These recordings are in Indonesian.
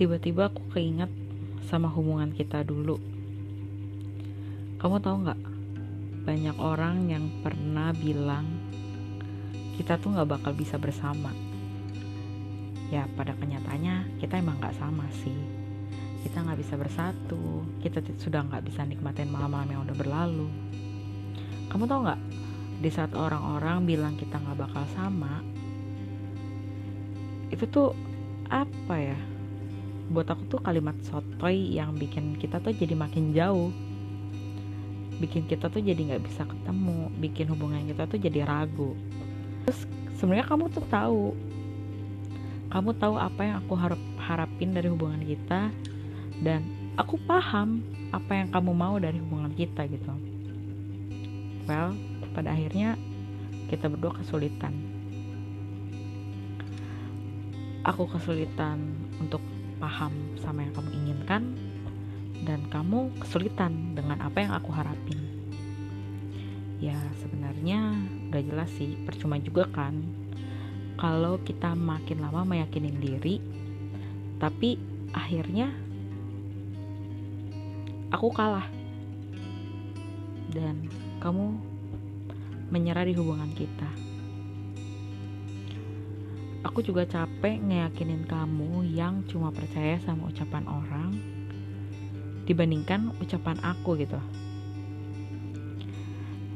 tiba-tiba aku keinget sama hubungan kita dulu. Kamu tahu nggak? Banyak orang yang pernah bilang kita tuh nggak bakal bisa bersama. Ya pada kenyataannya kita emang nggak sama sih. Kita nggak bisa bersatu. Kita sudah nggak bisa nikmatin malam-malam yang udah berlalu. Kamu tahu nggak? Di saat orang-orang bilang kita nggak bakal sama, itu tuh apa ya? Buat aku tuh kalimat sotoy yang bikin kita tuh jadi makin jauh. Bikin kita tuh jadi nggak bisa ketemu bikin hubungan kita tuh jadi ragu. Terus sebenarnya kamu tuh tahu. Kamu tahu apa yang aku harap harapin dari hubungan kita dan aku paham apa yang kamu mau dari hubungan kita gitu. Well pada akhirnya kita berdua kesulitan. Aku kesulitan untuk paham sama yang kamu inginkan dan kamu kesulitan dengan apa yang aku harapin. Ya sebenarnya udah jelas sih percuma juga kan? Kalau kita makin lama meyakinin diri tapi akhirnya aku kalah. Dan kamu menyerah di hubungan kita aku juga capek ngeyakinin kamu yang cuma percaya sama ucapan orang dibandingkan ucapan aku gitu.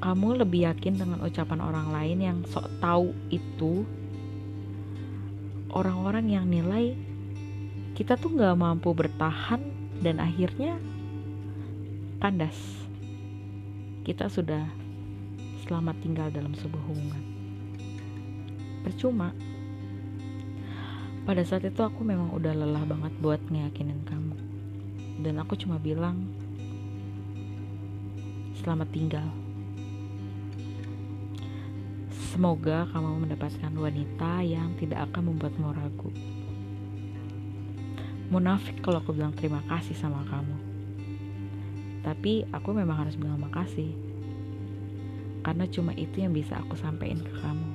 Kamu lebih yakin dengan ucapan orang lain yang sok tahu itu? Orang-orang yang nilai kita tuh gak mampu bertahan dan akhirnya kandas. Kita sudah selamat tinggal dalam sebuah hubungan. Percuma pada saat itu aku memang udah lelah banget buat ngeyakinin kamu. Dan aku cuma bilang selamat tinggal. Semoga kamu mendapatkan wanita yang tidak akan membuatmu ragu. Munafik kalau aku bilang terima kasih sama kamu. Tapi aku memang harus bilang makasih. Karena cuma itu yang bisa aku sampaikan ke kamu